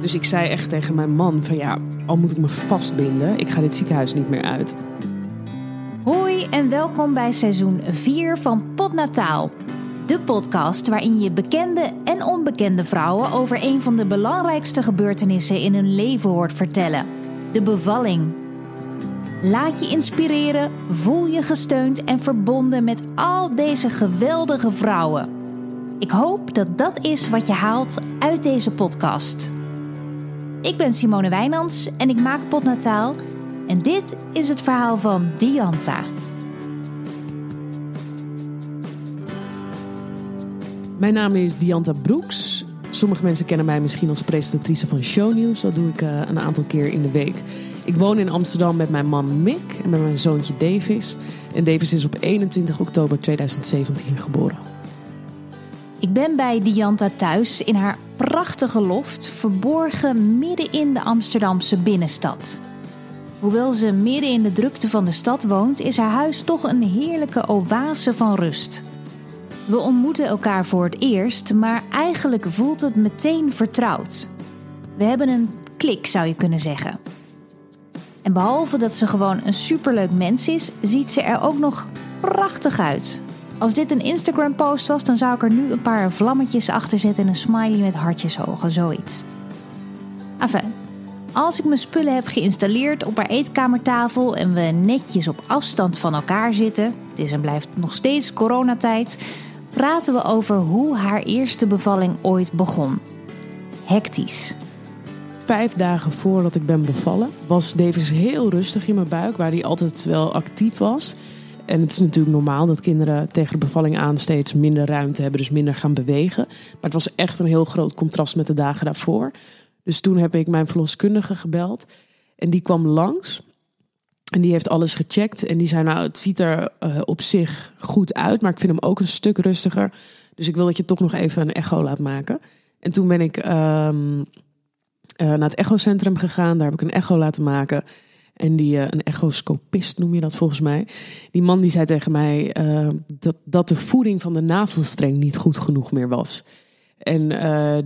Dus ik zei echt tegen mijn man van ja, al moet ik me vastbinden, ik ga dit ziekenhuis niet meer uit. Hoi en welkom bij seizoen 4 van Potnataal. De podcast waarin je bekende en onbekende vrouwen over een van de belangrijkste gebeurtenissen in hun leven hoort vertellen: de bevalling. Laat je inspireren, voel je gesteund en verbonden met al deze geweldige vrouwen. Ik hoop dat dat is wat je haalt uit deze podcast. Ik ben Simone Wijnands en ik maak Potnataal. En dit is het verhaal van Dianta. Mijn naam is Dianta Broeks. Sommige mensen kennen mij misschien als presentatrice van shownieuws. Dat doe ik uh, een aantal keer in de week. Ik woon in Amsterdam met mijn man Mick en met mijn zoontje Davis. En Davis is op 21 oktober 2017 geboren. Ik ben bij Dianta thuis in haar prachtige loft, verborgen midden in de Amsterdamse binnenstad. Hoewel ze midden in de drukte van de stad woont, is haar huis toch een heerlijke oase van rust. We ontmoeten elkaar voor het eerst, maar eigenlijk voelt het meteen vertrouwd. We hebben een klik, zou je kunnen zeggen. En behalve dat ze gewoon een superleuk mens is, ziet ze er ook nog prachtig uit. Als dit een Instagram-post was, dan zou ik er nu een paar vlammetjes achter zetten en een smiley met hartjesogen, zoiets. Enfin, als ik mijn spullen heb geïnstalleerd op haar eetkamertafel en we netjes op afstand van elkaar zitten, het is en blijft nog steeds coronatijd, praten we over hoe haar eerste bevalling ooit begon. Hectisch. Vijf dagen voordat ik ben bevallen, was Davis heel rustig in mijn buik, waar hij altijd wel actief was. En het is natuurlijk normaal dat kinderen tegen de bevalling aan steeds minder ruimte hebben, dus minder gaan bewegen. Maar het was echt een heel groot contrast met de dagen daarvoor. Dus toen heb ik mijn verloskundige gebeld en die kwam langs. En die heeft alles gecheckt. En die zei: Nou, het ziet er uh, op zich goed uit, maar ik vind hem ook een stuk rustiger. Dus ik wil dat je toch nog even een echo laat maken. En toen ben ik uh, uh, naar het echocentrum gegaan. Daar heb ik een echo laten maken. En die, een echoscopist noem je dat volgens mij. Die man die zei tegen mij dat, dat de voeding van de navelstreng niet goed genoeg meer was. En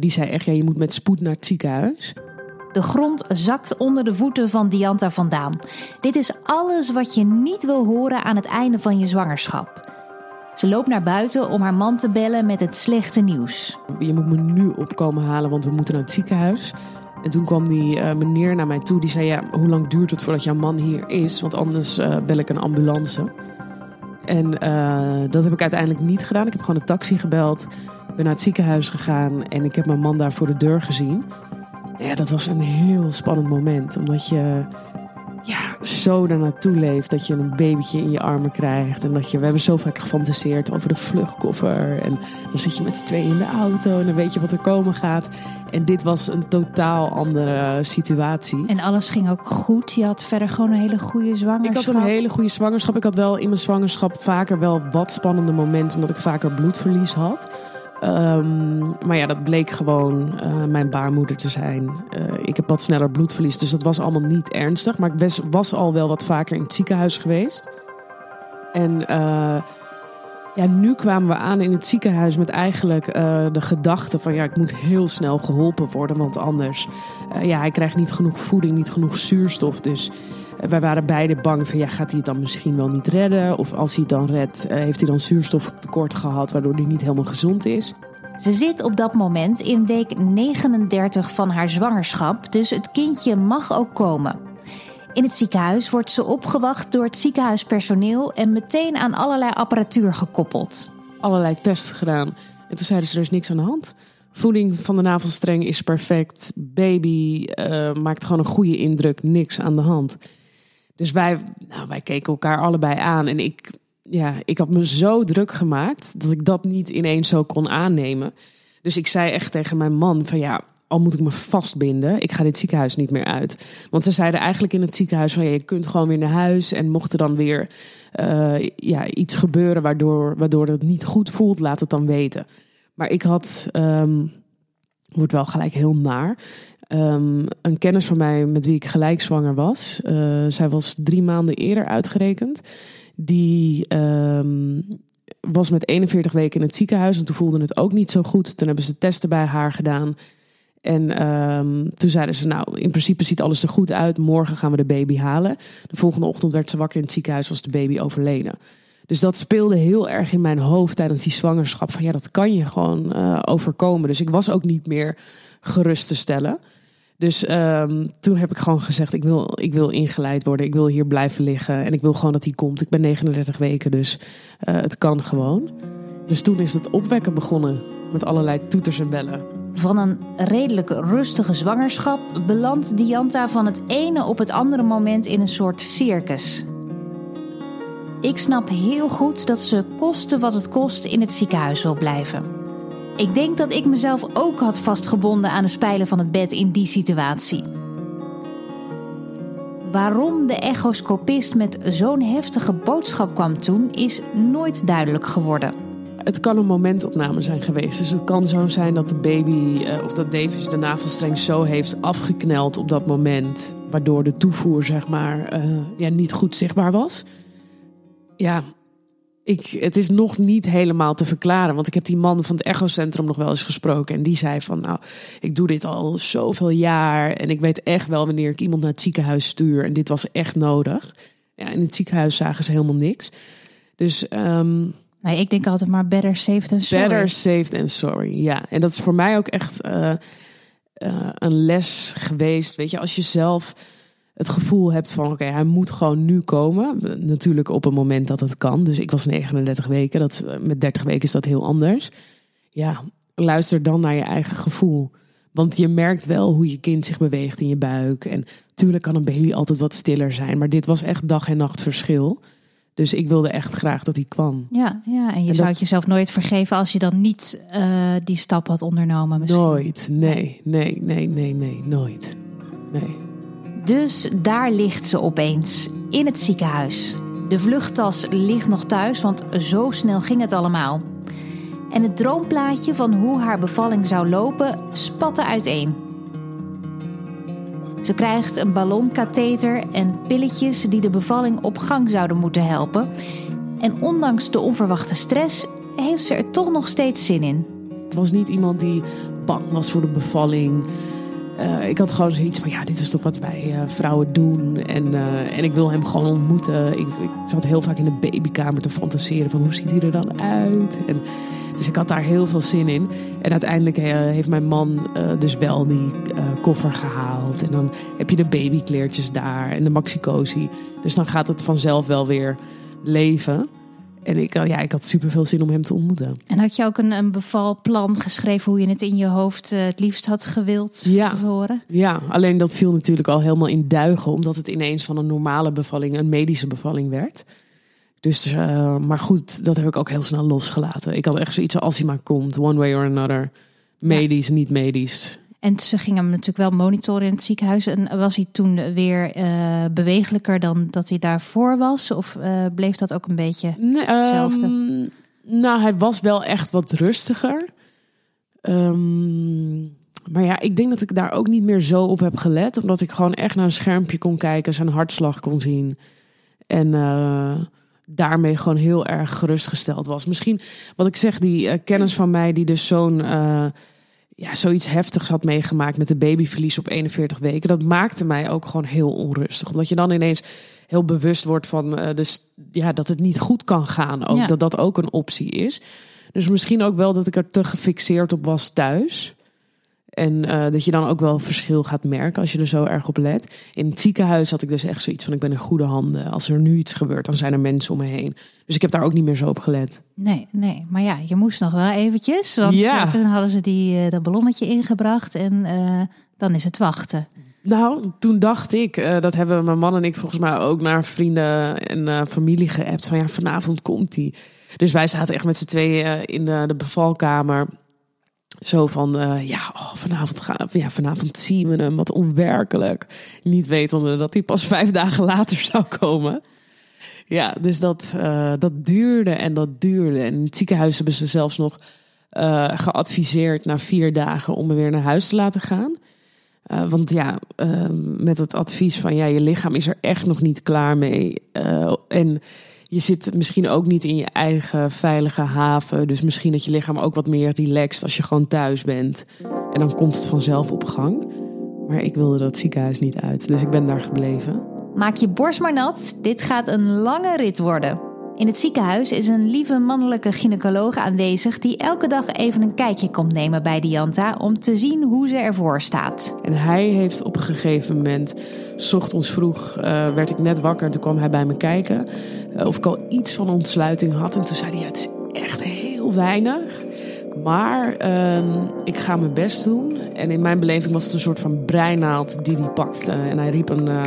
die zei echt, ja, je moet met spoed naar het ziekenhuis. De grond zakt onder de voeten van Dianta vandaan. Dit is alles wat je niet wil horen aan het einde van je zwangerschap. Ze loopt naar buiten om haar man te bellen met het slechte nieuws. Je moet me nu opkomen halen, want we moeten naar het ziekenhuis. En toen kwam die uh, meneer naar mij toe. Die zei: Ja, hoe lang duurt het voordat jouw man hier is? Want anders uh, bel ik een ambulance. En uh, dat heb ik uiteindelijk niet gedaan. Ik heb gewoon een taxi gebeld. Ben naar het ziekenhuis gegaan. En ik heb mijn man daar voor de deur gezien. Ja, dat was een heel spannend moment. Omdat je ja, zo er naartoe leeft. Dat je een babytje in je armen krijgt. En dat je, we hebben zo vaak gefantaseerd over de vluchtkoffer. En dan zit je met z'n tweeën in de auto. En dan weet je wat er komen gaat. En dit was een totaal andere situatie. En alles ging ook goed. Je had verder gewoon een hele goede zwangerschap. Ik had een hele goede zwangerschap. Ik had wel in mijn zwangerschap vaker wel wat spannende momenten. Omdat ik vaker bloedverlies had. Um, maar ja, dat bleek gewoon uh, mijn baarmoeder te zijn. Uh, ik heb wat sneller bloedverlies, dus dat was allemaal niet ernstig. Maar ik was, al wel wat vaker in het ziekenhuis geweest. En uh, ja, nu kwamen we aan in het ziekenhuis met eigenlijk de gedachte van... ja, ik moet heel snel geholpen worden, want anders... ja, hij krijgt niet genoeg voeding, niet genoeg zuurstof, dus... Wij waren beide bang van, ja, gaat hij het dan misschien wel niet redden? Of als hij het dan redt, heeft hij dan zuurstoftekort gehad, waardoor hij niet helemaal gezond is? Ze zit op dat moment in week 39 van haar zwangerschap, dus het kindje mag ook komen. In het ziekenhuis wordt ze opgewacht door het ziekenhuispersoneel en meteen aan allerlei apparatuur gekoppeld. Allerlei tests gedaan. En toen zeiden ze: er is niks aan de hand. Voeding van de navelstreng is perfect. Baby uh, maakt gewoon een goede indruk. Niks aan de hand. Dus wij, nou, wij keken elkaar allebei aan. En ik, ja, ik had me zo druk gemaakt dat ik dat niet ineens zo kon aannemen. Dus ik zei echt tegen mijn man van ja, al moet ik me vastbinden, ik ga dit ziekenhuis niet meer uit. Want ze zeiden eigenlijk in het ziekenhuis van ja, je kunt gewoon weer naar huis en mocht er dan weer uh, ja, iets gebeuren waardoor, waardoor het niet goed voelt, laat het dan weten. Maar ik had, um, wordt wel gelijk heel naar. Um, een kennis van mij met wie ik gelijk zwanger was. Uh, zij was drie maanden eerder uitgerekend. Die um, was met 41 weken in het ziekenhuis. En toen voelde het ook niet zo goed. Toen hebben ze testen bij haar gedaan. En ehm, toen zeiden ze, nou, in principe ziet alles er goed uit. Morgen gaan we de baby halen. De volgende ochtend werd ze wakker in het ziekenhuis, was de baby overleden. Dus dat speelde heel erg in mijn hoofd tijdens die zwangerschap. Van ja, dat kan je gewoon uh, overkomen. Dus ik was ook niet meer gerust te stellen. Dus um, toen heb ik gewoon gezegd: ik wil, ik wil ingeleid worden. Ik wil hier blijven liggen. En ik wil gewoon dat hij komt. Ik ben 39 weken, dus uh, het kan gewoon. Dus toen is het opwekken begonnen. Met allerlei toeters en bellen. Van een redelijk rustige zwangerschap belandt Dianta van het ene op het andere moment in een soort circus. Ik snap heel goed dat ze koste wat het kost in het ziekenhuis wil blijven. Ik denk dat ik mezelf ook had vastgebonden aan de spijlen van het bed in die situatie. Waarom de echoscopist met zo'n heftige boodschap kwam toen, is nooit duidelijk geworden. Het kan een momentopname zijn geweest. Dus het kan zo zijn dat de baby uh, of dat Davis de navelstreng zo heeft afgekneld op dat moment. Waardoor de toevoer zeg maar uh, ja, niet goed zichtbaar was. Ja, ik, het is nog niet helemaal te verklaren. Want ik heb die man van het echocentrum nog wel eens gesproken. En die zei van, nou, ik doe dit al zoveel jaar. En ik weet echt wel wanneer ik iemand naar het ziekenhuis stuur. En dit was echt nodig. Ja, in het ziekenhuis zagen ze helemaal niks. Dus... Um, Nee, ik denk altijd maar better safe than sorry. Better safe than sorry, ja. En dat is voor mij ook echt uh, uh, een les geweest. Weet je, als je zelf het gevoel hebt van... oké, hij moet gewoon nu komen. Natuurlijk op een moment dat het kan. Dus ik was 39 weken. Dat, met 30 weken is dat heel anders. Ja, luister dan naar je eigen gevoel. Want je merkt wel hoe je kind zich beweegt in je buik. En natuurlijk kan een baby altijd wat stiller zijn. Maar dit was echt dag en nacht verschil. Dus ik wilde echt graag dat hij kwam. Ja, ja en je zou het jezelf nooit vergeven als je dan niet uh, die stap had ondernomen. Misschien. Nooit, nee, nee, nee, nee, nee, nooit. Nee. Dus daar ligt ze opeens, in het ziekenhuis. De vluchttas ligt nog thuis, want zo snel ging het allemaal. En het droomplaatje van hoe haar bevalling zou lopen spatte uiteen. Ze krijgt een ballonkatheter en pilletjes die de bevalling op gang zouden moeten helpen. En ondanks de onverwachte stress heeft ze er toch nog steeds zin in. Het was niet iemand die bang was voor de bevalling. Uh, ik had gewoon zoiets van, ja, dit is toch wat wij uh, vrouwen doen. En, uh, en ik wil hem gewoon ontmoeten. Ik, ik, zat heel vaak in de babykamer te fantaseren van, hoe ziet hij er dan uit? En, dus ik had daar heel veel zin in. En uiteindelijk heeft mijn man dus wel die koffer gehaald. En dan heb je de babykleertjes daar en de maxicosi. Dus dan gaat het vanzelf wel weer leven. En ik, ja, ik had super veel zin om hem te ontmoeten. En had je ook een, een bevalplan geschreven hoe je het in je hoofd uh, het liefst had gewild ja. te horen? Ja, alleen dat viel natuurlijk al helemaal in duigen, omdat het ineens van een normale bevalling een medische bevalling werd. Dus, uh, maar goed, dat heb ik ook heel snel losgelaten. Ik had echt zoiets als hij maar komt, one way or another. Medisch, ja. niet medisch. En ze gingen hem natuurlijk wel monitoren in het ziekenhuis. En was hij toen weer uh, bewegelijker dan dat hij daarvoor was? Of uh, bleef dat ook een beetje nee, hetzelfde? Um, nou, hij was wel echt wat rustiger. Um, maar ja, ik denk dat ik daar ook niet meer zo op heb gelet. Omdat ik gewoon echt naar een schermpje kon kijken, zijn hartslag kon zien. En uh, daarmee gewoon heel erg gerustgesteld was. Misschien, wat ik zeg, die kennis van mij die dus zo'n ja, zoiets heftigs had meegemaakt met de babyverlies op 41 weken. Dat maakte mij ook gewoon heel onrustig. Omdat je dan ineens heel bewust wordt van uh, dus, ja, dat het niet goed kan gaan. Ook, ja. Dat dat ook een optie is. Dus misschien ook wel dat ik er te gefixeerd op was thuis. En uh, dat je dan ook wel verschil gaat merken als je er zo erg op let. In het ziekenhuis had ik dus echt zoiets van: ik ben in goede handen. Als er nu iets gebeurt, dan zijn er mensen om me heen. Dus ik heb daar ook niet meer zo op gelet. Nee, nee. Maar ja, je moest nog wel eventjes. Want ja. toen hadden ze die, uh, dat ballonnetje ingebracht. En uh, dan is het wachten. Nou, toen dacht ik, uh, dat hebben mijn man en ik volgens mij ook naar vrienden en familie geappt. Van ja, vanavond komt hij. Dus wij zaten echt met z'n tweeën in de, de bevalkamer. Zo van, uh, ja, oh, vanavond, gaan, ja, vanavond zien we hem, wat onwerkelijk. Niet wetende dat hij pas vijf dagen later zou komen. Ja, dus dat, uh, dat duurde en dat duurde. En in het ziekenhuis hebben ze zelfs nog uh, geadviseerd na vier dagen om me weer naar huis te laten gaan. Want ja, met het advies van ja, je lichaam is er echt nog niet klaar mee. en je zit misschien ook niet in je eigen veilige haven. Dus misschien dat je lichaam ook wat meer relaxt als je gewoon thuis bent. En dan komt het vanzelf op gang. Maar ik wilde dat ziekenhuis niet uit, dus ik ben daar gebleven. Maak je borst maar nat, dit gaat een lange rit worden. In het ziekenhuis is een lieve mannelijke gynaecoloog aanwezig die elke dag even een kijkje komt nemen bij Dianta om te zien hoe ze ervoor staat. En hij heeft op een gegeven moment, ochtends vroeg, uh, werd ik net wakker. Toen kwam hij bij me kijken uh, of ik al iets van ontsluiting had. En toen zei hij: Het is echt heel weinig. Maar uh, ik ga mijn best doen. En in mijn beleving was het een soort van breinaald die hij pakte. En hij riep een, uh,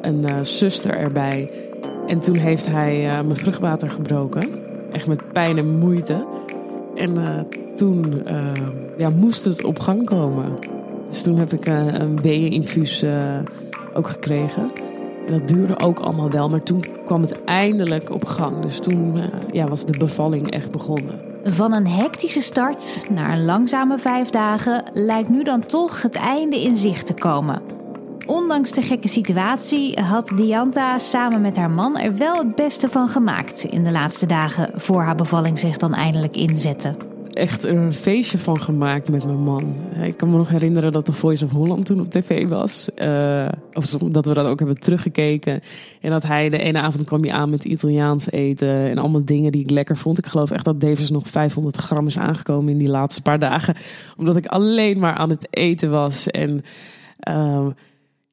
een zuster erbij. En toen heeft hij uh, mijn vruchtwater gebroken. Echt met pijn en moeite. En uh, toen uh, ja, moest het op gang komen. Dus toen heb ik een weeëninfuus ook gekregen. En dat duurde ook allemaal wel. Maar toen kwam het eindelijk op gang. Dus toen ja, was de bevalling echt begonnen. Van een hectische start naar een langzame vijf dagen lijkt nu dan toch het einde in zicht te komen. Ondanks de gekke situatie had Dianta samen met haar man er wel het beste van gemaakt in de laatste dagen voor haar bevalling zich dan eindelijk inzette. Echt een feestje van gemaakt met mijn man. Ik kan me nog herinneren dat de Voice of Holland toen op tv was. Uh, of dat we dat ook hebben teruggekeken. En dat hij de ene avond kwam aan met Italiaans eten. En allemaal dingen die ik lekker vond. Ik geloof echt dat Davis nog 500 gram is aangekomen in die laatste paar dagen. Omdat ik alleen maar aan het eten was. En... Uh,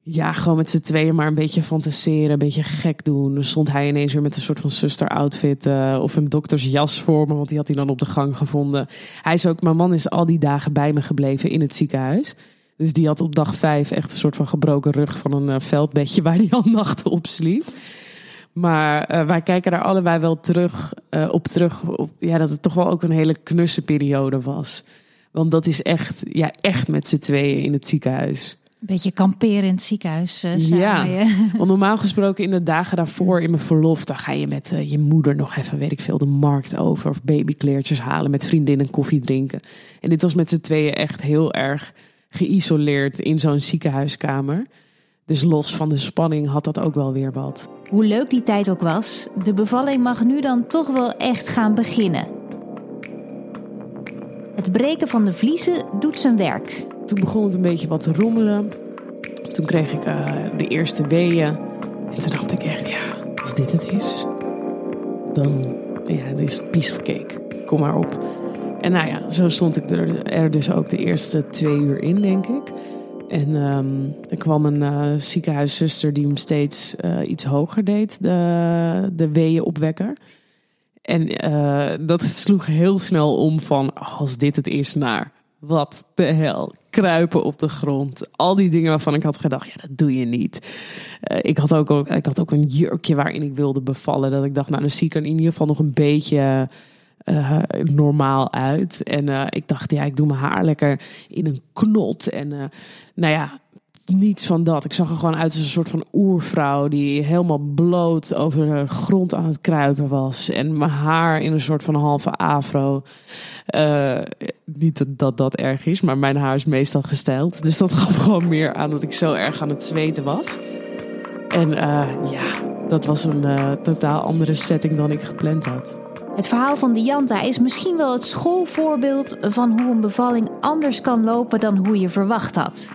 ja, gewoon met z'n tweeën maar een beetje fantaseren, een beetje gek doen. Dan stond hij ineens weer met een soort van zuster-outfit uh, of een doktersjas voor me, want die had hij dan op de gang gevonden. Hij is ook, mijn man is al die dagen bij me gebleven in het ziekenhuis. Dus die had op dag vijf echt een soort van gebroken rug van een uh, veldbedje waar hij al nachten op sliep. Maar uh, wij kijken daar allebei wel terug, op terug. Ja, dat het toch wel ook een hele knusse periode was. Want dat is echt, ja, echt met z'n tweeën in het ziekenhuis. Beetje kamperen in het ziekenhuis. Uh, ja, want normaal gesproken in de dagen daarvoor in mijn verlof... dan ga je met uh, je moeder nog even, weet ik veel, de markt over... of babykleertjes halen, met vriendinnen koffie drinken. En dit was met z'n tweeën echt heel erg geïsoleerd in zo'n ziekenhuiskamer. Dus los van de spanning had dat ook wel weer wat. Hoe leuk die tijd ook was, de bevalling mag nu dan toch wel echt gaan beginnen. Het breken van de vliezen doet zijn werk toen begon het een beetje wat te rommelen. Toen kreeg ik uh, de eerste weeën. En toen dacht ik echt, ja, als dit het is, dan, ja, is het piece cake. Kom maar op. En nou ja, zo stond ik er, dus ook de eerste twee uur in, denk ik. En um, er kwam een uh, ziekenhuiszuster die hem steeds uh, iets hoger deed, de, de weeënopwekker. En uh, dat sloeg heel snel om van, als dit het is, naar wat de hel. Kruipen op de grond. Al die dingen waarvan ik had gedacht, ja, dat doe je niet. Uh, ik, had ook, ik had ook een jurkje waarin ik wilde bevallen. Dat ik dacht, nou, dan zie ik er in ieder geval nog een beetje uh, normaal uit. En ik dacht, ja, ik doe mijn haar lekker in een knot. En nou ja, niets van dat. Ik zag er gewoon uit als een soort van oervrouw die helemaal bloot over de grond aan het kruipen was. En mijn haar in een soort van halve afro. Uh, niet dat, dat erg is, maar mijn haar is meestal gesteld. Dus dat gaf gewoon meer aan dat ik zo erg aan het zweten was. En uh, ja, dat was een uh, totaal andere setting dan ik gepland had. Het verhaal van Dianta is misschien wel het schoolvoorbeeld van hoe een bevalling anders kan lopen dan hoe je verwacht had.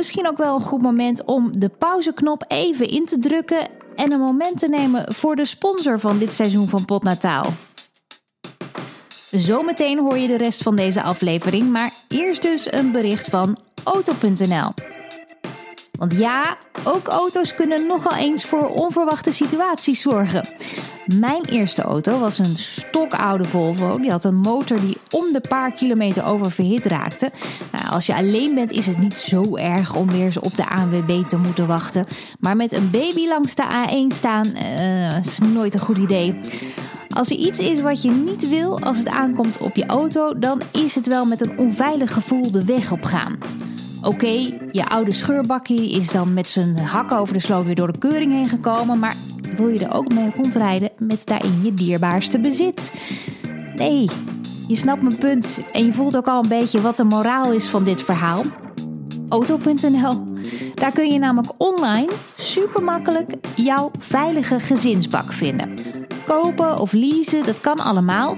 Misschien ook wel een goed moment om de pauzeknop even in te drukken en een moment te nemen voor de sponsor van dit seizoen van Potnataal. Zometeen hoor je de rest van deze aflevering, maar eerst dus een bericht van Auto.nl. Want ja, ook auto's kunnen nogal eens voor onverwachte situaties zorgen. Mijn eerste auto was een stokoude Volvo. Die had een motor die om de paar kilometer oververhit raakte. Nou, als je alleen bent is het niet zo erg om weer eens op de ANWB te moeten wachten. Maar met een baby langs de A1 staan uh, is nooit een goed idee. Als er iets is wat je niet wil als het aankomt op je auto, dan is het wel met een onveilig gevoel de weg op gaan. Oké, je oude scheurbakkie is dan met zijn hakken over de sloot weer door de keuring heen gekomen, maar wil je er ook mee rondrijden met daarin je dierbaarste bezit? Nee, je snapt mijn punt en je voelt ook al een beetje wat de moraal is van dit verhaal. Auto.nl. Daar kun je namelijk online super makkelijk jouw veilige gezinsbak vinden. Kopen of leasen, dat kan allemaal.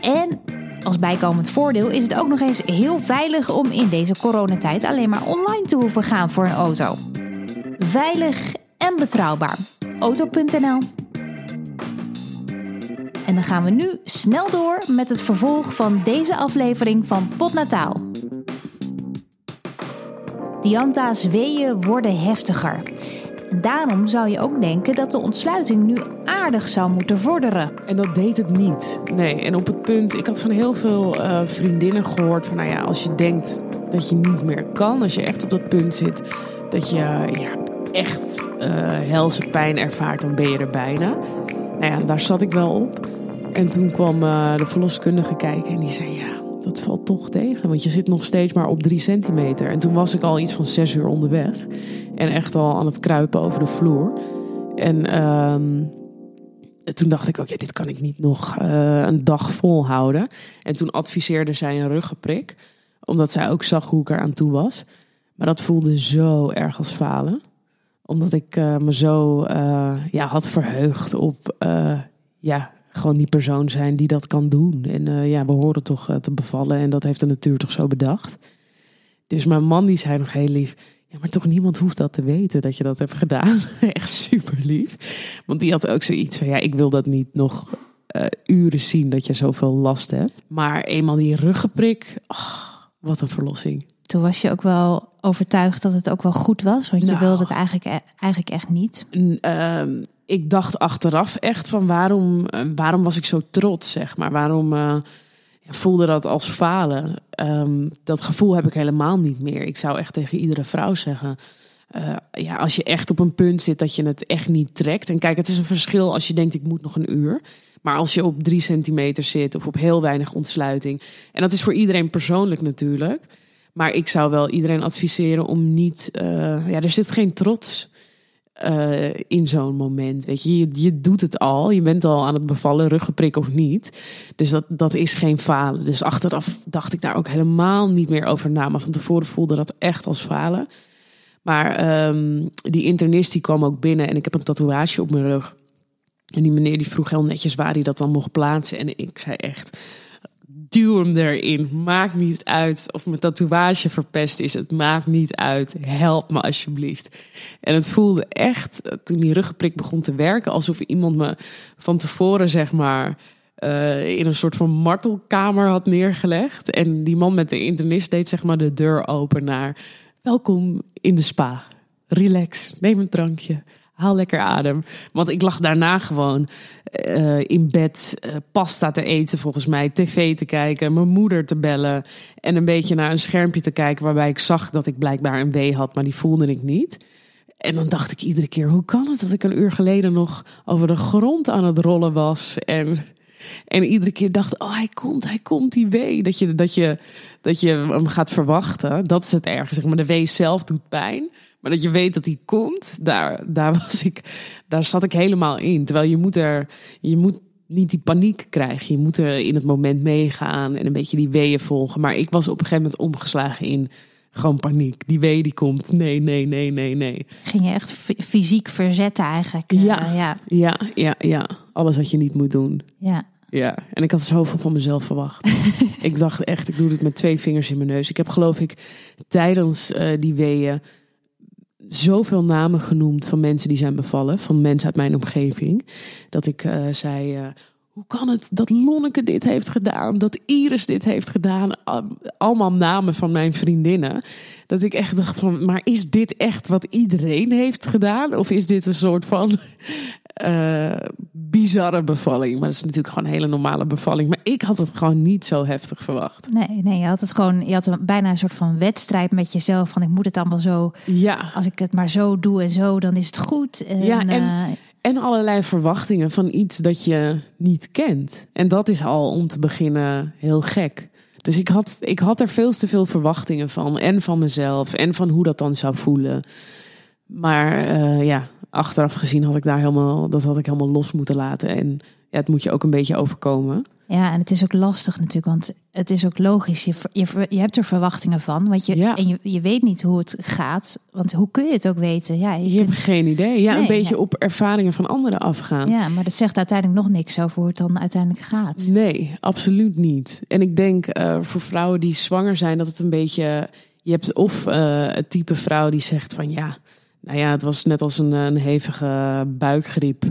En Als bijkomend voordeel is het ook nog eens heel veilig om in deze coronatijd alleen maar online te hoeven gaan voor een auto. Veilig en betrouwbaar. Auto.nl En dan gaan we nu snel door met het vervolg van deze aflevering van Potnataal. Dianta's weeën worden heftiger. Daarom zou je ook denken dat de ontsluiting nu aardig zou moeten vorderen. En dat deed het niet. Nee, en op het punt, ik had van heel veel uh, vriendinnen gehoord van, nou ja, als je denkt dat je niet meer kan, als je echt op dat punt zit, dat je ja, echt uh, helse pijn ervaart, dan ben je er bijna. Nou ja, daar zat ik wel op. En toen kwam uh, de verloskundige kijken en die zei, ja, dat valt toch tegen. Want je zit nog steeds maar op drie centimeter. En toen was ik al iets van zes uur onderweg. En echt al aan het kruipen over de vloer. En um, toen dacht ik ook, ja, dit kan ik niet nog uh, een dag volhouden. En toen adviseerde zij een ruggenprik. Omdat zij ook zag hoe ik er aan toe was. Maar dat voelde zo erg als falen. Omdat ik uh, me zo uh, ja, had verheugd op ja, gewoon die persoon zijn die dat kan doen. En ja, we horen toch te bevallen en dat heeft de natuur toch zo bedacht. Dus mijn man die zei nog heel lief, ja, maar toch niemand hoeft dat te weten dat je dat hebt gedaan. Echt super lief. Want die had ook zoiets van, ja, ik wil dat niet nog uren zien dat je zoveel last hebt. Maar eenmaal die ruggenprik, oh, wat een verlossing. Toen was je ook wel overtuigd dat het ook wel goed was, want je nou, wilde het eigenlijk, eigenlijk echt niet. Uh, ik dacht achteraf echt van waarom, waarom was ik zo trots, zeg maar. Waarom uh, voelde dat als falen? Um, dat gevoel heb ik helemaal niet meer. Ik zou echt tegen iedere vrouw zeggen... Uh, ja, als je echt op een punt zit dat je het echt niet trekt. En kijk, het is een verschil als je denkt ik moet nog een uur. Maar als je op drie centimeter zit of op heel weinig ontsluiting. En dat is voor iedereen persoonlijk natuurlijk. Maar ik zou wel iedereen adviseren om niet... Uh, ja, er zit geen trots uh, in zo'n moment. Weet je? je, doet het al. Je bent al aan het bevallen, ruggeprik of niet. Dus dat, dat is geen falen. Dus achteraf dacht ik daar ook helemaal niet meer over na. Maar van tevoren voelde dat echt als falen. Maar um, die internist die kwam ook binnen en ik heb een tatoeage op mijn rug. En die meneer die vroeg heel netjes waar hij dat dan mocht plaatsen. En ik zei echt, duw hem erin. Maakt niet uit of mijn tatoeage verpest is. Het maakt niet uit. Help me alsjeblieft. En het voelde echt, toen die ruggenprik begon te werken, alsof iemand me van tevoren, zeg maar, uh, in een soort van martelkamer had neergelegd. En die man met de internist deed, zeg maar, de deur open naar. Welkom in de spa. Relax, neem een drankje haal lekker adem. Want ik lag daarna gewoon uh, in bed uh, pasta te eten, volgens mij, tv te kijken, mijn moeder te bellen en een beetje naar een schermpje te kijken waarbij ik zag dat ik blijkbaar een wee had, maar die voelde ik niet. En dan dacht ik iedere keer, hoe kan het dat ik een uur geleden nog over de grond aan het rollen was en en iedere keer dacht, oh hij komt, hij komt, die wee. Dat je, dat je, dat je hem gaat verwachten. Dat is het erg. Zeg maar, de wee zelf doet pijn. Maar dat je weet dat hij komt, daar, daar, was ik, daar zat ik helemaal in. Terwijl je moet er, je moet niet die paniek krijgen. Je moet er in het moment meegaan en een beetje die weeën volgen. Maar ik was op een gegeven moment omgeslagen in gewoon paniek. Die wee die komt. Nee, nee, nee, nee, nee. Ging je echt fysiek verzetten eigenlijk? Ja, uh, ja. ja, ja, ja. Alles wat je niet moet doen. Ja. Ja, en ik had zoveel van mezelf verwacht. ik dacht echt, ik doe dit met twee vingers in mijn neus. Ik heb geloof ik tijdens uh, die weeën zoveel namen genoemd van mensen die zijn bevallen, van mensen uit mijn omgeving, dat ik uh, zei: uh, hoe kan het dat Lonneke dit heeft gedaan, dat Iris dit heeft gedaan, allemaal namen van mijn vriendinnen, dat ik echt dacht van, maar is dit echt wat iedereen heeft gedaan, of is dit een soort van uh, bizarre bevalling. Maar dat is natuurlijk gewoon een hele normale bevalling. Maar ik had het gewoon niet zo heftig verwacht. Nee, nee, je had het gewoon, je had een, bijna een soort van wedstrijd met jezelf. Van ik moet het allemaal zo. Ja. Als ik het maar zo doe en zo, dan is het goed. En, ja, en, uh, en allerlei verwachtingen van iets dat je niet kent. En dat is al om te beginnen heel gek. Dus ik had, ik had er veel te veel verwachtingen van. En van mezelf. En van hoe dat dan zou voelen. Maar uh, ja, achteraf gezien had ik daar helemaal, dat had ik helemaal los moeten laten. En ja, het moet je ook een beetje overkomen. Ja, en het is ook lastig natuurlijk, want het is ook logisch. Je, je, je hebt er verwachtingen van, want je, Ja. en je, je weet niet hoe het gaat. Want hoe kun je het ook weten? Ja, je Je kunt- hebt geen idee. Ja, een beetje ja. op ervaringen van anderen afgaan. ja, maar dat zegt uiteindelijk nog niks over hoe het dan uiteindelijk gaat. Nee, absoluut niet. En ik denk eh, voor vrouwen die zwanger zijn, dat het een beetje. Je hebt of eh, het type vrouw die zegt van ja, nou ja, het was net als een, een hevige buikgriep.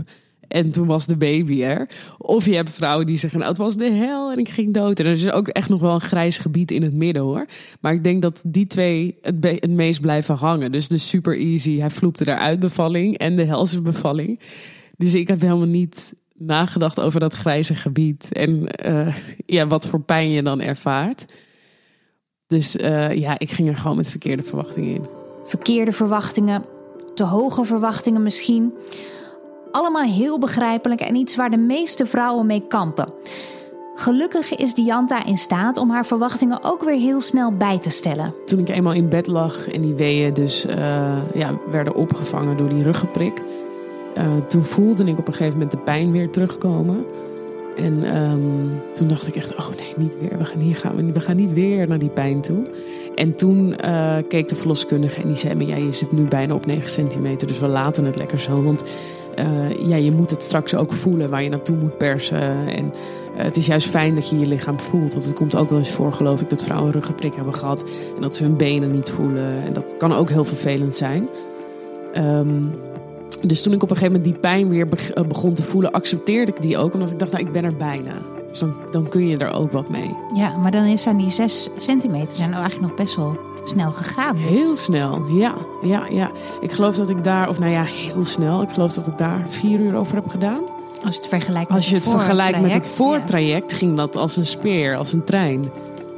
En toen was de baby er. Of je hebt vrouwen die zeggen, nou, het was de hel en ik ging dood. En er is ook echt nog wel een grijs gebied in het midden hoor. Maar ik denk dat die twee het meest blijven hangen. Dus de super easy, hij vloepte eruit bevalling en de helse bevalling. Dus ik heb helemaal niet nagedacht over dat grijze gebied. En eh, ja, wat voor pijn je dan ervaart. Dus eh, ja, ik ging er gewoon met verkeerde verwachtingen in. Verkeerde verwachtingen, te hoge verwachtingen misschien. Allemaal heel begrijpelijk en iets waar de meeste vrouwen mee kampen. Gelukkig is Dianta in staat om haar verwachtingen ook weer heel snel bij te stellen. Toen ik eenmaal in bed lag en die weeën dus eh, ja, werden opgevangen door die ruggenprik. eh, toen voelde ik op een gegeven moment de pijn weer terugkomen. En ehm, toen dacht ik echt, oh nee, niet weer. We gaan, hier gaan, we, we gaan niet weer naar die pijn toe. En toen eh, keek de verloskundige en die zei me, ja, je zit nu bijna op 9 centimeter. Dus we laten het lekker zo. Want eh, ja, je moet het straks ook voelen waar je naartoe moet persen. En eh, het is juist fijn dat je je lichaam voelt. Want het komt ook wel eens voor, geloof ik, dat vrouwen een ruggenprik hebben gehad. En dat ze hun benen niet voelen. En dat kan ook heel vervelend zijn. Ehm, dus toen ik op een gegeven moment die pijn weer beg- begon te voelen, accepteerde ik die ook. Omdat ik dacht, nou, ik ben er bijna. Dus dan, dan kun je er ook wat mee. Ja, maar dan aan die 6 centimeter zijn nou eigenlijk nog best wel snel gegaan. Dus. Heel snel, ja, ja, ja. Ik geloof dat ik daar, of nou ja, heel snel. Ik geloof dat ik daar vier uur over heb gedaan. Als je het vergelijkt met Als je het vergelijkt met het voortraject, voortraject, ging dat als een speer, als een trein.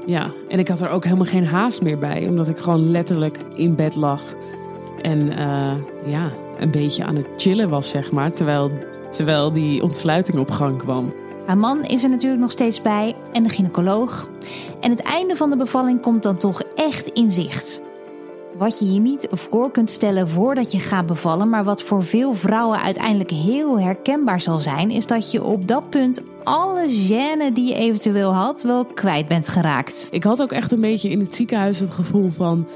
Ja, en ik had er ook helemaal geen haast meer bij, omdat ik gewoon letterlijk in bed lag. En eh, ja, een beetje aan het chillen was, zeg maar, terwijl, terwijl die ontsluiting op gang kwam. Haar man is er natuurlijk nog steeds bij en de gynaecoloog. En het einde van de bevalling komt dan toch echt in zicht. Wat je je niet voor kunt stellen voordat je gaat bevallen, maar wat voor veel vrouwen uiteindelijk heel herkenbaar zal zijn, is dat je op dat punt alle gêne die je eventueel had wel kwijt bent geraakt. Ik had ook echt een beetje in het ziekenhuis het gevoel van...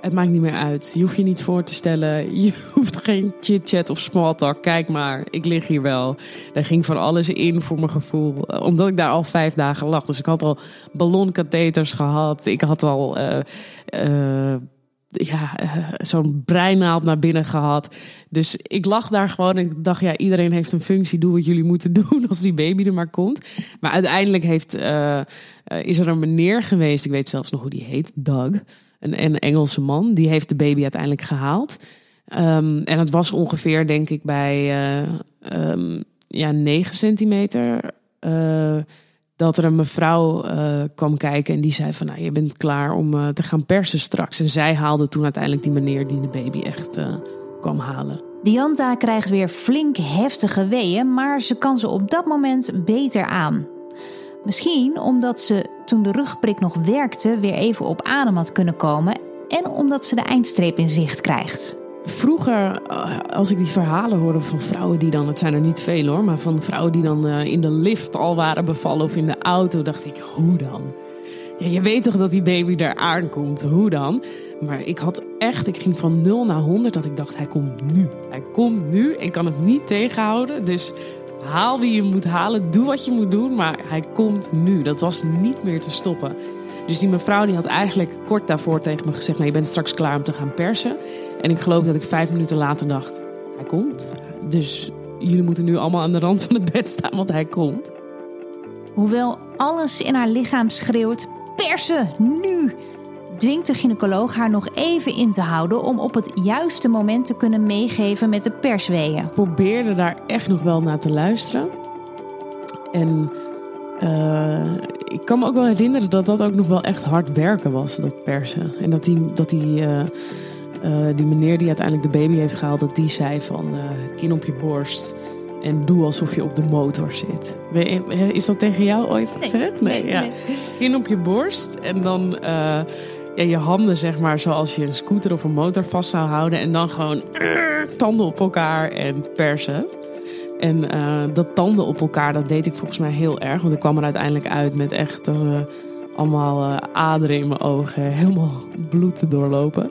Het maakt niet meer uit. Je hoeft je niet voor te stellen. Je hoeft geen chit-chat of small talk. Kijk maar, ik lig hier wel. Er ging van alles in voor mijn gevoel. Eh, Omdat ik daar al vijf dagen lag. Dus ik had al ballonkatheters gehad. Ik had al eh, eh, ja, zo'n breinaald naar binnen gehad. Dus ik lag daar gewoon en ik dacht... ja, iedereen heeft een functie. Doe wat jullie moeten doen als die baby er maar komt. Maar uiteindelijk heeft, is er een meneer geweest... ik weet zelfs nog hoe die heet, Doug... Een, Engelse man, die heeft de baby uiteindelijk gehaald. Ehm, en het was ongeveer, denk ik, bij eh, ehm, ja, 9 centimeter. eh, dat er een mevrouw eh, kwam kijken en die zei van... Nou, je bent klaar om te gaan persen straks. En zij haalde toen uiteindelijk die meneer die de baby echt kwam halen. Dianta krijgt weer flink heftige weeën, maar ze kan ze op dat moment beter aan. Misschien omdat ze toen de rugprik nog werkte weer even op adem had kunnen komen en omdat ze de eindstreep in zicht krijgt. Vroeger, eh, als ik die verhalen hoorde van vrouwen die dan, het zijn er niet veel hoor, maar van vrouwen die dan eh, in de lift al waren bevallen of in de auto, dacht ik, hoe dan? Ja, je weet toch dat die baby daar aankomt, hoe dan? Maar ik had echt, ik ging van 0 naar 100 dat ik dacht, hij komt nu. Hij komt nu en kan het niet tegenhouden. Dus haal wie je moet halen, doe wat je moet doen, maar hij komt nu. Dat was niet meer te stoppen. Dus die mevrouw die had eigenlijk kort daarvoor tegen me gezegd: nou, je bent straks klaar om te gaan persen. En ik geloof dat ik vijf minuten later dacht: hij komt. Dus jullie moeten nu allemaal aan de rand van het bed staan, want hij komt. Hoewel alles in haar lichaam schreeuwt: persen, nu! Dwingt de gynaecoloog haar nog even in te houden om op het juiste moment te kunnen meegeven met de persweeën. Ik probeerde daar echt nog wel naar te luisteren. En eh, ik kan me ook wel herinneren dat dat ook nog wel echt hard werken was, dat persen. En dat die, dat die, eh, eh, die meneer die uiteindelijk de baby heeft gehaald, dat die zei van kin op je borst. En doe alsof je op de motor zit. Is dat tegen jou ooit gezegd? nee, ja. nee. Kin op je borst. En dan, ja, je handen, zeg maar, zoals je een scooter of een motor vast zou houden. En dan gewoon tanden op elkaar en persen. En uh, dat tanden op elkaar, dat deed ik volgens mij heel erg. Want ik kwam er uiteindelijk uit met echt allemaal uh, aderen in mijn ogen. Helemaal bloed te doorlopen.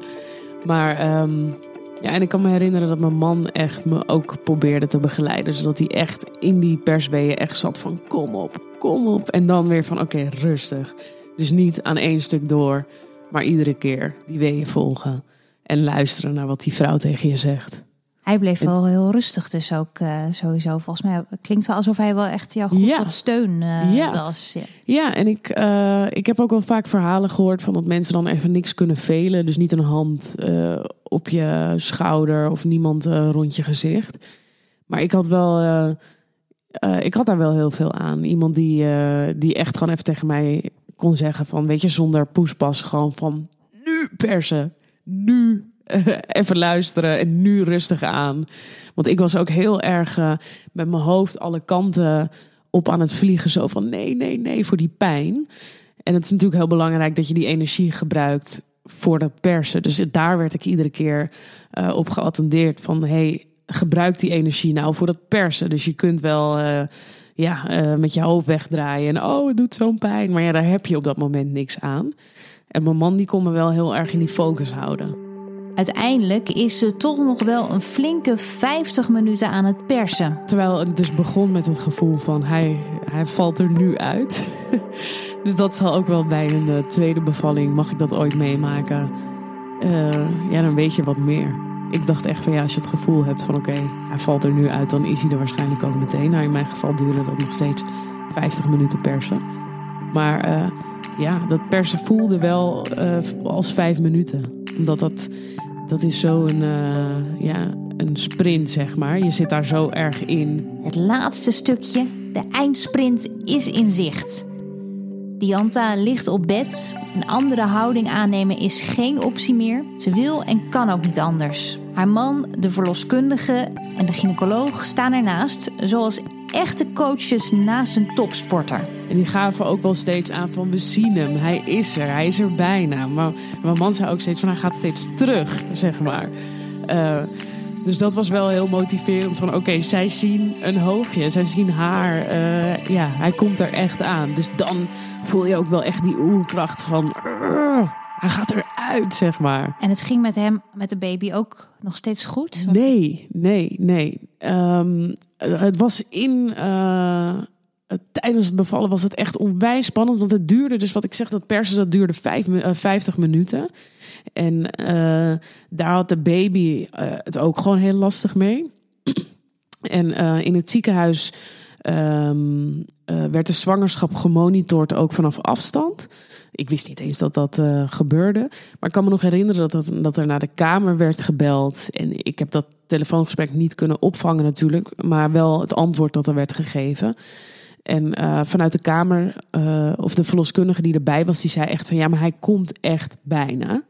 Maar um, ja, en ik kan me herinneren dat mijn man echt me ook probeerde te begeleiden. Dus dat hij echt in die persweeën echt zat van kom op, kom op. En dan weer van oké, rustig. Dus niet aan één stuk door, maar iedere keer die weeën volgen. En luisteren naar wat die vrouw tegen je zegt. Hij bleef wel heel rustig, dus ook uh, sowieso. Volgens mij klinkt wel alsof hij wel echt jou goed Ja. tot steun uh, Ja. was. Ja. Ja, en ik, eh, ik heb ook wel vaak verhalen gehoord van dat mensen dan even niks kunnen velen. Dus niet een hand eh, op je schouder of niemand eh, rond je gezicht. Maar ik had wel, eh, eh, ik had daar wel heel veel aan. Iemand die, eh, die echt gewoon even tegen mij kon zeggen van, weet je, zonder poespas, gewoon van nu persen, nu eh, even luisteren en nu rustig aan. Want ik was ook heel erg eh, met mijn hoofd alle kanten op aan het vliegen. Zo van nee, nee, nee, voor die pijn. En het is natuurlijk heel belangrijk dat je die energie gebruikt voor dat persen. Dus daar werd ik iedere keer eh, op geattendeerd van hey, gebruik die energie nou voor dat persen. Dus je kunt wel ja, eh, met je hoofd wegdraaien en oh, het doet zo'n pijn. Maar ja, daar heb je op dat moment niks aan. En mijn man die kon me wel heel erg in die focus houden. Uiteindelijk is ze toch nog wel een flinke 50 minuten aan het persen. Terwijl het dus begon met het gevoel van hij, hij valt er nu uit. dus dat zal ook wel bij een eh, tweede bevalling, mag ik dat ooit meemaken. Eh, ja, dan weet je wat meer. Ik dacht echt van ja, als je het gevoel hebt van oké, hij valt er nu uit, dan is hij er waarschijnlijk ook meteen. Nou, in mijn geval duurde dat nog steeds 50 minuten persen. Maar eh, ja, dat persen voelde wel eh, als vijf minuten. Omdat dat, dat is zo'n eh, ja, een sprint, zeg maar. Je zit daar zo erg in. Het laatste stukje, de eindsprint, is in zicht. Dianta ligt op bed. Een andere houding aannemen is geen optie meer. Ze wil en kan ook niet anders. Haar man, de verloskundige en de gynaecoloog staan ernaast, zoals echte coaches naast een topsporter. En die gaven ook wel steeds aan van we zien hem, hij is er, hij is er bijna. Maar mijn man zei ook steeds van hij gaat steeds terug, zeg maar. Eh, dus dat was wel heel motiverend van oké, zij zien een hoofdje, zij zien haar. eh, ja, hij komt er echt aan. Dus dan voel je ook wel echt die oerkracht van "Urgh, hij gaat eruit, zeg maar. En het ging met hem, met de baby, ook nog steeds goed. Nee, nee, nee. Ehm, het was in. eh, tijdens het bevallen was het echt onwijs spannend. Want het duurde, dus wat ik zeg, dat persen, dat duurde vijf, mi- eh, 50 minuten. En eh, daar had de baby eh, het ook gewoon heel lastig mee. En eh, in het ziekenhuis ehm, eh, werd de zwangerschap gemonitord ook vanaf afstand. Ik wist niet eens dat dat gebeurde. Maar ik kan me nog herinneren dat, dat, er naar de kamer werd gebeld. En ik heb dat telefoongesprek niet kunnen opvangen natuurlijk. Maar wel het antwoord dat er werd gegeven. En vanuit de kamer, of de verloskundige die erbij was, die zei echt van ja, maar hij komt echt bijna.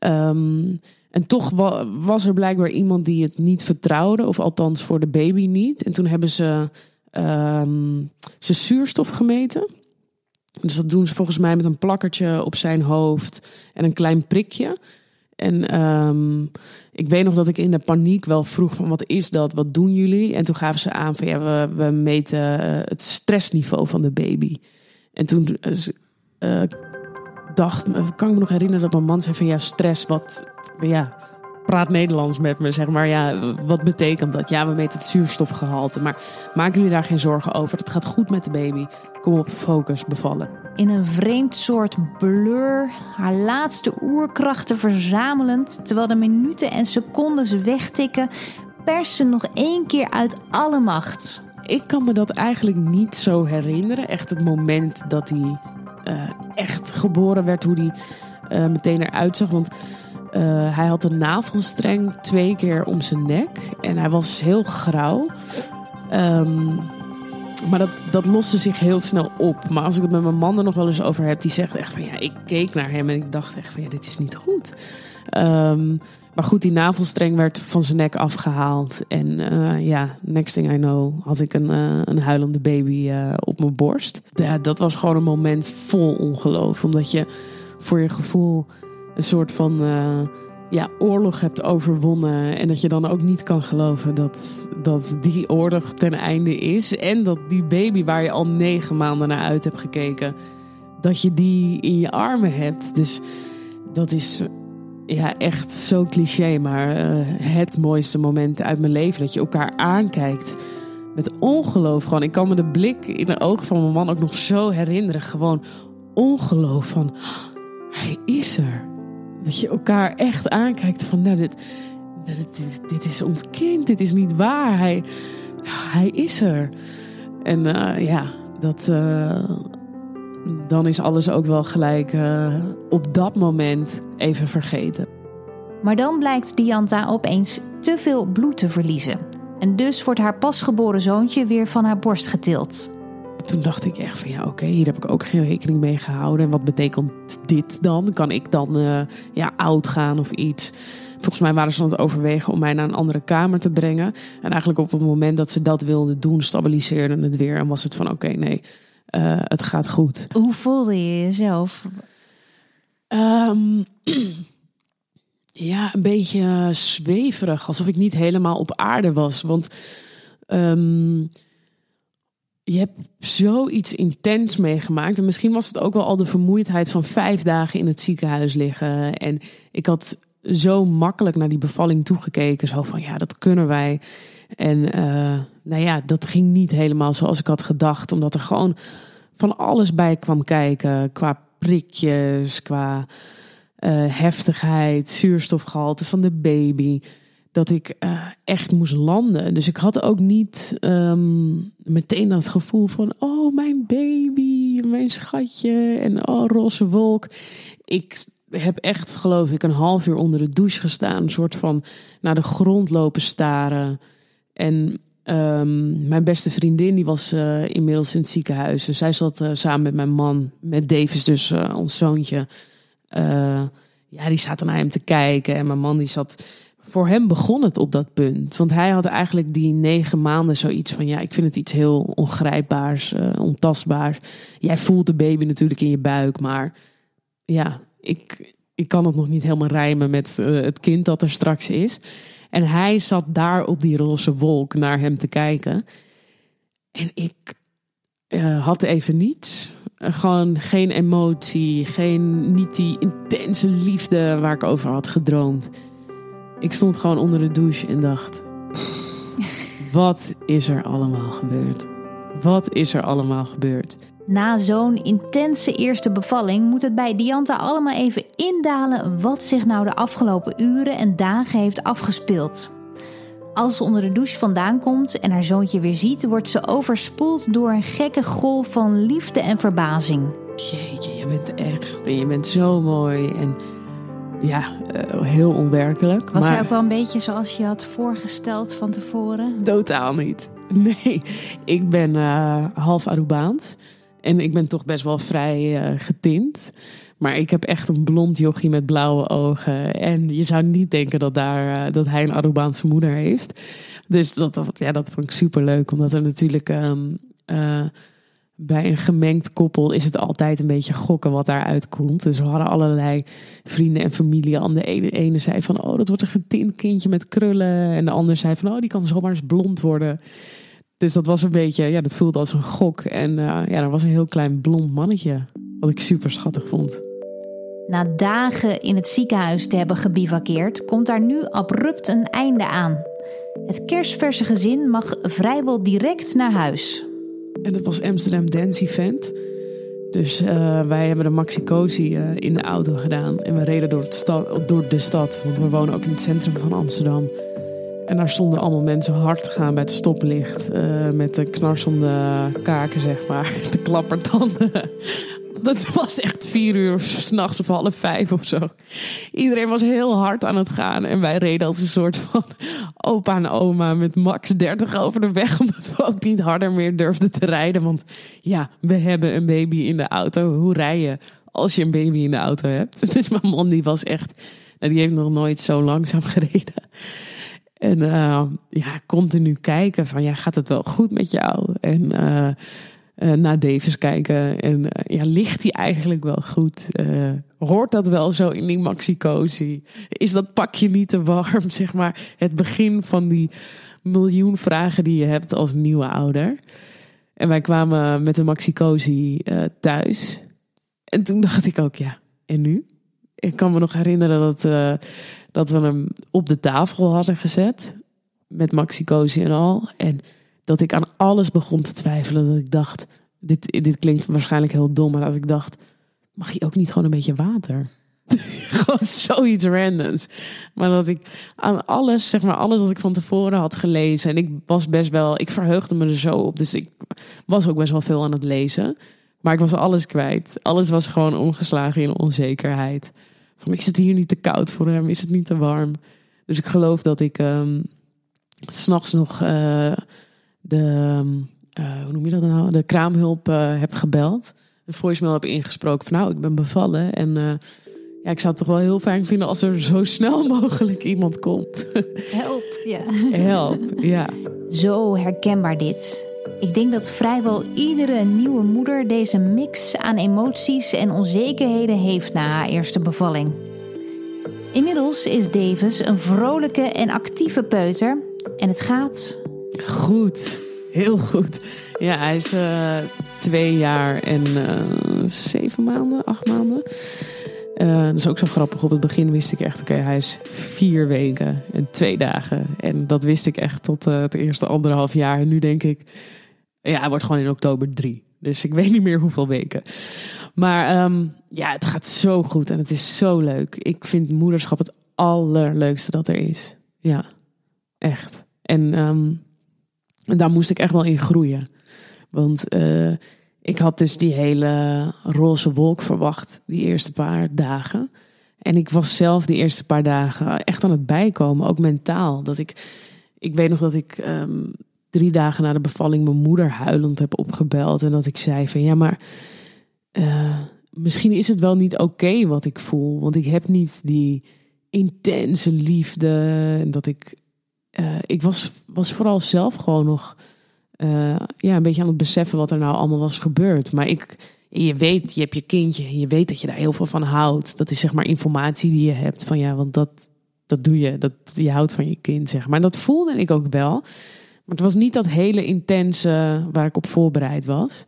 Ehm, en toch wa- was er blijkbaar iemand die het niet vertrouwde, of althans voor de baby niet. En toen hebben ze, ze zuurstof gemeten. Dus dat doen ze volgens mij met een plakkertje op zijn hoofd en een klein prikje. En ehm, ik weet nog dat ik in de paniek wel vroeg van wat is dat, wat doen jullie? En toen gaven ze aan van ja, we, we meten eh, het stressniveau van de baby. En toen eh, dacht, kan ik me nog herinneren dat mijn man zei van ja, stress, wat, ja, praat Nederlands met me, zeg maar. Ja, wat betekent dat? Ja, we meten het zuurstofgehalte, maar maken jullie daar geen zorgen over? Het gaat goed met de baby. Kom op, focus, bevallen. In een vreemd soort blur, haar laatste oerkrachten verzamelend, terwijl de minuten en secondes wegtikken, perst ze nog één keer uit alle macht. Ik kan me dat eigenlijk niet zo herinneren. Echt het moment dat hij eh, echt geboren werd, hoe hij eh, meteen eruit zag. Want eh, hij had een navelstreng twee keer om zijn nek. En hij was heel grauw. Ehm, maar dat, dat loste zich heel snel op. Maar als ik het met mijn man er nog wel eens over heb, die zegt echt van ja, ik keek naar hem en ik dacht echt van ja, dit is niet goed. Ehm, maar goed, die navelstreng werd van zijn nek afgehaald. En eh, ja, next thing I know had ik een, eh, een huilende baby eh, op mijn borst. Ja, dat was gewoon een moment vol ongeloof. Omdat je voor je gevoel een soort van ja, oorlog hebt overwonnen. En dat je dan ook niet kan geloven dat, dat die oorlog ten einde is. En dat die baby waar je al negen maanden naar uit hebt gekeken, dat je die in je armen hebt. Dus dat is ja, echt zo cliché, maar uh, het mooiste moment uit mijn leven. Dat je elkaar aankijkt met ongeloof. Gewoon, ik kan me de blik in de ogen van mijn man ook nog zo herinneren. Gewoon ongeloof van, hij is er. Dat je elkaar echt aankijkt van, nou, dit, dit, dit is ons kind, dit is niet waar. Hij, hij is er. En uh, ja, dat, uh, dan is alles ook wel gelijk uh, op dat moment even vergeten. Maar dan blijkt Dianta opeens te veel bloed te verliezen. En dus wordt haar pasgeboren zoontje weer van haar borst getild. Toen dacht ik echt van ja, oké, hier heb ik ook geen rekening mee gehouden. En wat betekent dit dan? Kan ik dan uh, ja, oud gaan of iets? Volgens mij waren ze aan het overwegen om mij naar een andere kamer te brengen. En eigenlijk op het moment dat ze dat wilden doen, stabiliseerde het weer. En was het van oké, nee, uh, het gaat goed. Hoe voelde je jezelf? Um, ja, een beetje zweverig. Alsof ik niet helemaal op aarde was. Want um, je hebt zoiets intens meegemaakt. En misschien was het ook wel al de vermoeidheid van vijf dagen in het ziekenhuis liggen. En ik had zo makkelijk naar die bevalling toegekeken. Zo van ja, dat kunnen wij. En uh, nou ja, dat ging niet helemaal zoals ik had gedacht. Omdat er gewoon van alles bij kwam kijken. Qua prikjes, qua uh, heftigheid, zuurstofgehalte van de baby. Dat ik uh, echt moest landen. Dus ik had ook niet um, meteen dat gevoel van: oh, mijn baby, mijn schatje en oh, roze wolk. Ik heb echt, geloof ik, een half uur onder de douche gestaan. Een soort van naar de grond lopen staren. En um, mijn beste vriendin, die was uh, inmiddels in het ziekenhuis. En zij zat uh, samen met mijn man, met Davis, dus ons zoontje. ja, die zaten naar hem te kijken. En mijn man die zat. Voor hem begon het op dat punt. Want hij had eigenlijk die negen maanden zoiets van: ja, ik vind het iets heel ongrijpbaars, ontastbaars. Jij voelt de baby natuurlijk in je buik, maar ja, ik, ik kan het nog niet helemaal rijmen met het kind dat er straks is. En hij zat daar op die roze wolk naar hem te kijken. En ik uh, had even niets. Uh, gewoon geen emotie, geen, niet die intense liefde waar ik over had gedroomd. Ik stond gewoon onder de douche en dacht: wat is er allemaal gebeurd? Wat is er allemaal gebeurd? Na zo'n intense eerste bevalling moet het bij Dianta allemaal even indalen wat zich nou de afgelopen uren en dagen heeft afgespeeld. Als ze onder de douche vandaan komt en haar zoontje weer ziet, wordt ze overspoeld door een gekke golf van liefde en verbazing. Jeetje, je bent echt en je bent zo mooi en ja, uh, heel onwerkelijk. Was maar... hij ook wel een beetje zoals je had voorgesteld van tevoren? Totaal niet. Nee, ik ben uh, half Arubaans. En ik ben toch best wel vrij uh, getint. Maar ik heb echt een blond jochie met blauwe ogen. En je zou niet denken dat, daar, uh, dat hij een Arubaanse moeder heeft. Dus dat, dat, ja, dat vond ik super leuk. Omdat er natuurlijk um, uh, bij een gemengd koppel is het altijd een beetje gokken wat daaruit komt. Dus we hadden allerlei vrienden en familie. En de ene, ene zei van, oh, dat wordt een getint kindje met krullen. En de ander zei van, oh, die kan zomaar eens blond worden. Dus dat was een beetje, ja, dat voelde als een gok. En uh, ja, er was een heel klein blond mannetje, wat ik super schattig vond. Na dagen in het ziekenhuis te hebben gebivakkeerd, komt daar nu abrupt een einde aan. Het kerstverse gezin mag vrijwel direct naar huis. En dat was Amsterdam Dance Event. Dus uh, wij hebben de Maxi Cosi uh, in de auto gedaan. En we reden door, stad, door de stad, want we wonen ook in het centrum van Amsterdam. En daar stonden allemaal mensen hard te gaan bij het stoplicht. Uh, met de knarsende kaken, zeg maar. De klappertanden. Dat was echt vier uur s'nachts of half vijf of zo. Iedereen was heel hard aan het gaan. En wij reden als een soort van opa en oma met max 30 over de weg. Omdat we ook niet harder meer durfden te rijden. Want ja, we hebben een baby in de auto. Hoe rij je als je een baby in de auto hebt? Dus mijn man die was echt... Nou, die heeft nog nooit zo langzaam gereden. En uh, ja, continu kijken van ja, gaat het wel goed met jou? En uh, uh, naar Davis kijken. En ja, ligt hij eigenlijk wel goed? hoort dat wel zo in die maxi Is dat pakje niet te warm? Zeg maar het begin van die miljoen vragen die je hebt als nieuwe ouder. En wij kwamen met de maxi thuis. En toen dacht ik ook, ja, en nu? Ik kan me nog herinneren dat, dat we hem op de tafel hadden gezet. Met maxi en al. En dat ik aan alles begon te twijfelen. Dat ik dacht, dit, dit klinkt waarschijnlijk heel dom, maar dat ik dacht, mag je ook niet gewoon een beetje water? gewoon zoiets randoms. Maar dat ik aan alles, zeg maar, alles wat ik van tevoren had gelezen. En ik was best wel, ik verheugde me er zo op. Dus ik was ook best wel veel aan het lezen. Maar ik was alles kwijt. Alles was gewoon omgeslagen in onzekerheid. Is het hier niet te koud voor hem? Is het niet te warm? Dus ik geloof dat ik um, s'nachts nog uh, de, uh, hoe noem je dat nou? De kraamhulp uh, heb gebeld. Een voicemail heb ingesproken van nou, ik ben bevallen. En ja, ik zou het toch wel heel fijn vinden als er zo snel mogelijk iemand komt. Help, ja. Help, ja. Zo herkenbaar dit. Ik denk dat vrijwel iedere nieuwe moeder deze mix aan emoties en onzekerheden heeft na haar eerste bevalling. Inmiddels is Davis een vrolijke en actieve peuter en het gaat. Goed, heel goed. Ja, hij is uh, twee jaar en uh, zeven maanden, acht maanden. Uh, dat is ook zo grappig. Op het begin wist ik echt, oké, hij is vier weken en twee dagen. En dat wist ik echt tot het eerste anderhalf jaar. En nu denk ik, ja, hij wordt gewoon in oktober drie. Dus ik weet niet meer hoeveel weken. Maar um, ja, het gaat zo goed en het is zo leuk. Ik vind moederschap het allerleukste dat er is. Ja, echt. En um, daar moest ik echt wel in groeien. Want uh, ik had dus die hele roze wolk verwacht, die eerste paar dagen. En ik was zelf die eerste paar dagen echt aan het bijkomen, ook mentaal. Dat ik, ik weet nog dat ik um, drie dagen na de bevalling mijn moeder huilend heb opgebeld. En dat ik zei van ja, maar uh, misschien is het wel niet oké wat ik voel. Want ik heb niet die intense liefde. En dat ik. Uh, ik was, was vooral zelf gewoon nog. Uh, ja, een beetje aan het beseffen wat er nou allemaal was gebeurd. Maar ik. Je weet, je hebt je kindje. Je weet dat je daar heel veel van houdt. Dat is zeg maar informatie die je hebt. Van ja, want dat, dat doe je. Dat, je houdt van je kind, zeg maar. En dat voelde ik ook wel. Maar het was niet dat hele intense waar ik op voorbereid was.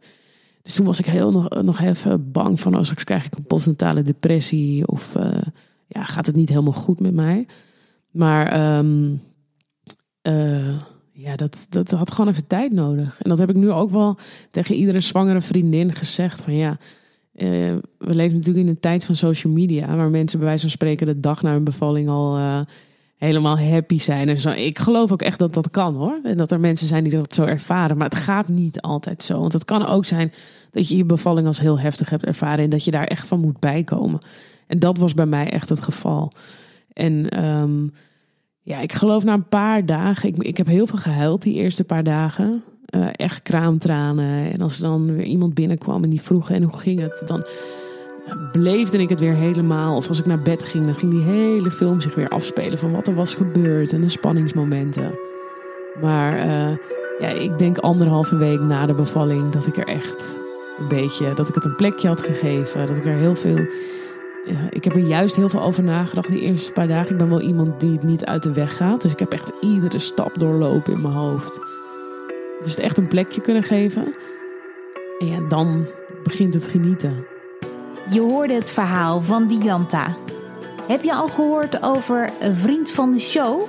Dus toen was ik heel nog, nog even bang van, oh, straks krijg ik een postnatale depressie of uh, ja, gaat het niet helemaal goed met mij. Maar um, uh, ja, dat, dat had gewoon even tijd nodig. En dat heb ik nu ook wel tegen iedere zwangere vriendin gezegd. Van ja, uh, we leven natuurlijk in een tijd van social media, waar mensen bij wijze van spreken de dag na hun bevalling al helemaal happy zijn. En zo. Ik geloof ook echt dat dat kan hoor. En dat er mensen zijn die dat zo ervaren. Maar het gaat niet altijd zo. Want het kan ook zijn dat je je bevalling als heel heftig hebt ervaren. En dat je daar echt van moet bijkomen. En dat was bij mij echt het geval. En um, ja, ik geloof na een paar dagen. Ik, ik heb heel veel gehuild die eerste paar dagen. Uh, echt kraamtranen. En als er dan weer iemand binnenkwam en die vroeg: en hoe ging het? Dan beleefde ik het weer helemaal. Of als ik naar bed ging, dan ging die hele film zich weer afspelen van wat er was gebeurd en de spanningsmomenten. Maar uh, ja, ik denk anderhalve week na de bevalling dat ik er echt een beetje, dat ik het een plekje had gegeven. Dat ik er heel veel, uh, ik heb er juist heel veel over nagedacht die eerste paar dagen. Ik ben wel iemand die het niet uit de weg gaat. Dus ik heb echt iedere stap doorlopen in mijn hoofd. Dus het echt een plekje kunnen geven. En ja, dan begint het genieten. Je hoorde het verhaal van Dianta. Heb je al gehoord over een vriend van de show?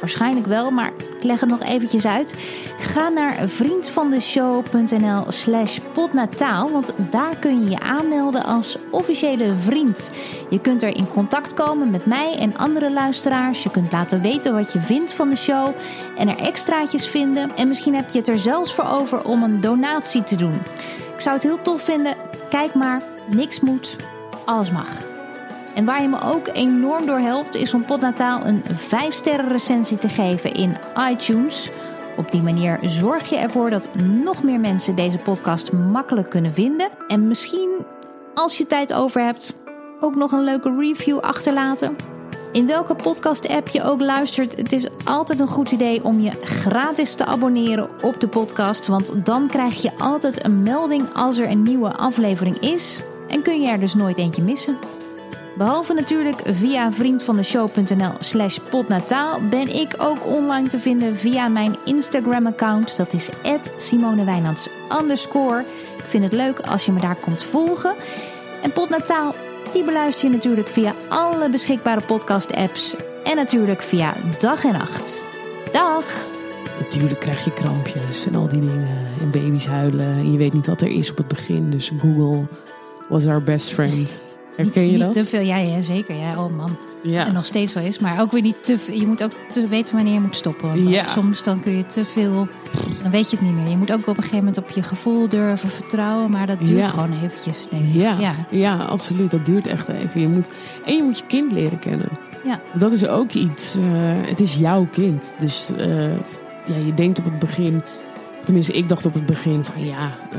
Waarschijnlijk wel, maar ik leg het nog eventjes uit. Ga naar vriendvandeshow.nl slash potnataal, want daar kun je je aanmelden als officiële vriend. Je kunt er in contact komen met mij en andere luisteraars. Je kunt laten weten wat je vindt van de show en er extraatjes vinden. En misschien heb je het er zelfs voor over om een donatie te doen. Ik zou het heel tof vinden. Kijk maar niks moet, alles mag. En waar je me ook enorm door helpt, is om Potnataal een 5-sterren recensie te geven in iTunes. Op die manier zorg je ervoor dat nog meer mensen deze podcast makkelijk kunnen vinden. En misschien, als je tijd over hebt, ook nog een leuke review achterlaten. In welke podcast-app je ook luistert, het is altijd een goed idee om je gratis te abonneren op de podcast. Want dan krijg je altijd een melding als er een nieuwe aflevering is. En kun je er dus nooit eentje missen. Behalve natuurlijk via vriendvandeshow.nl slash potnataal ben ik ook online te vinden via mijn Instagram account. Dat is @simonewijnands underscore. Ik vind het leuk als je me daar komt volgen. En potnataal, die beluister je natuurlijk via alle beschikbare podcast apps. En natuurlijk via dag en nacht. Dag! Natuurlijk krijg je krampjes en al die dingen. En baby's huilen. En je weet niet wat er is op het begin. Dus Google was our best friend. Herken je dat? Niet te veel, ja, ja zeker. Ja, oh man. Ja. En nog steeds wel is. Maar ook weer niet te veel. Je moet ook te weten wanneer je moet stoppen. Want Ja. soms dan kun je te veel. Dan weet je het niet meer. Je moet ook op een gegeven moment op je gevoel durven vertrouwen. Maar dat duurt Ja. gewoon eventjes, denk ik. Ja, Ja. ja. absoluut. Dat duurt echt even. Je moet, en je moet je kind leren kennen. Ja. Dat is ook iets. eh, het is jouw kind. Dus eh, ja, je denkt op het begin... Tenminste, ik dacht op het begin van ja, eh,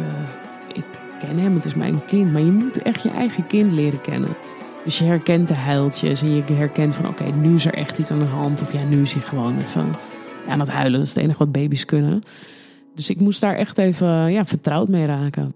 ik ken hem. Het is mijn kind. Maar je moet echt je eigen kind leren kennen. Dus je herkent de huiltjes. En je herkent van oké, nu is er echt iets aan de hand. Of ja, nu is hij gewoon even ja, aan huilen. Dat is het enige wat baby's kunnen. Dus ik moest daar echt even ja, vertrouwd mee raken.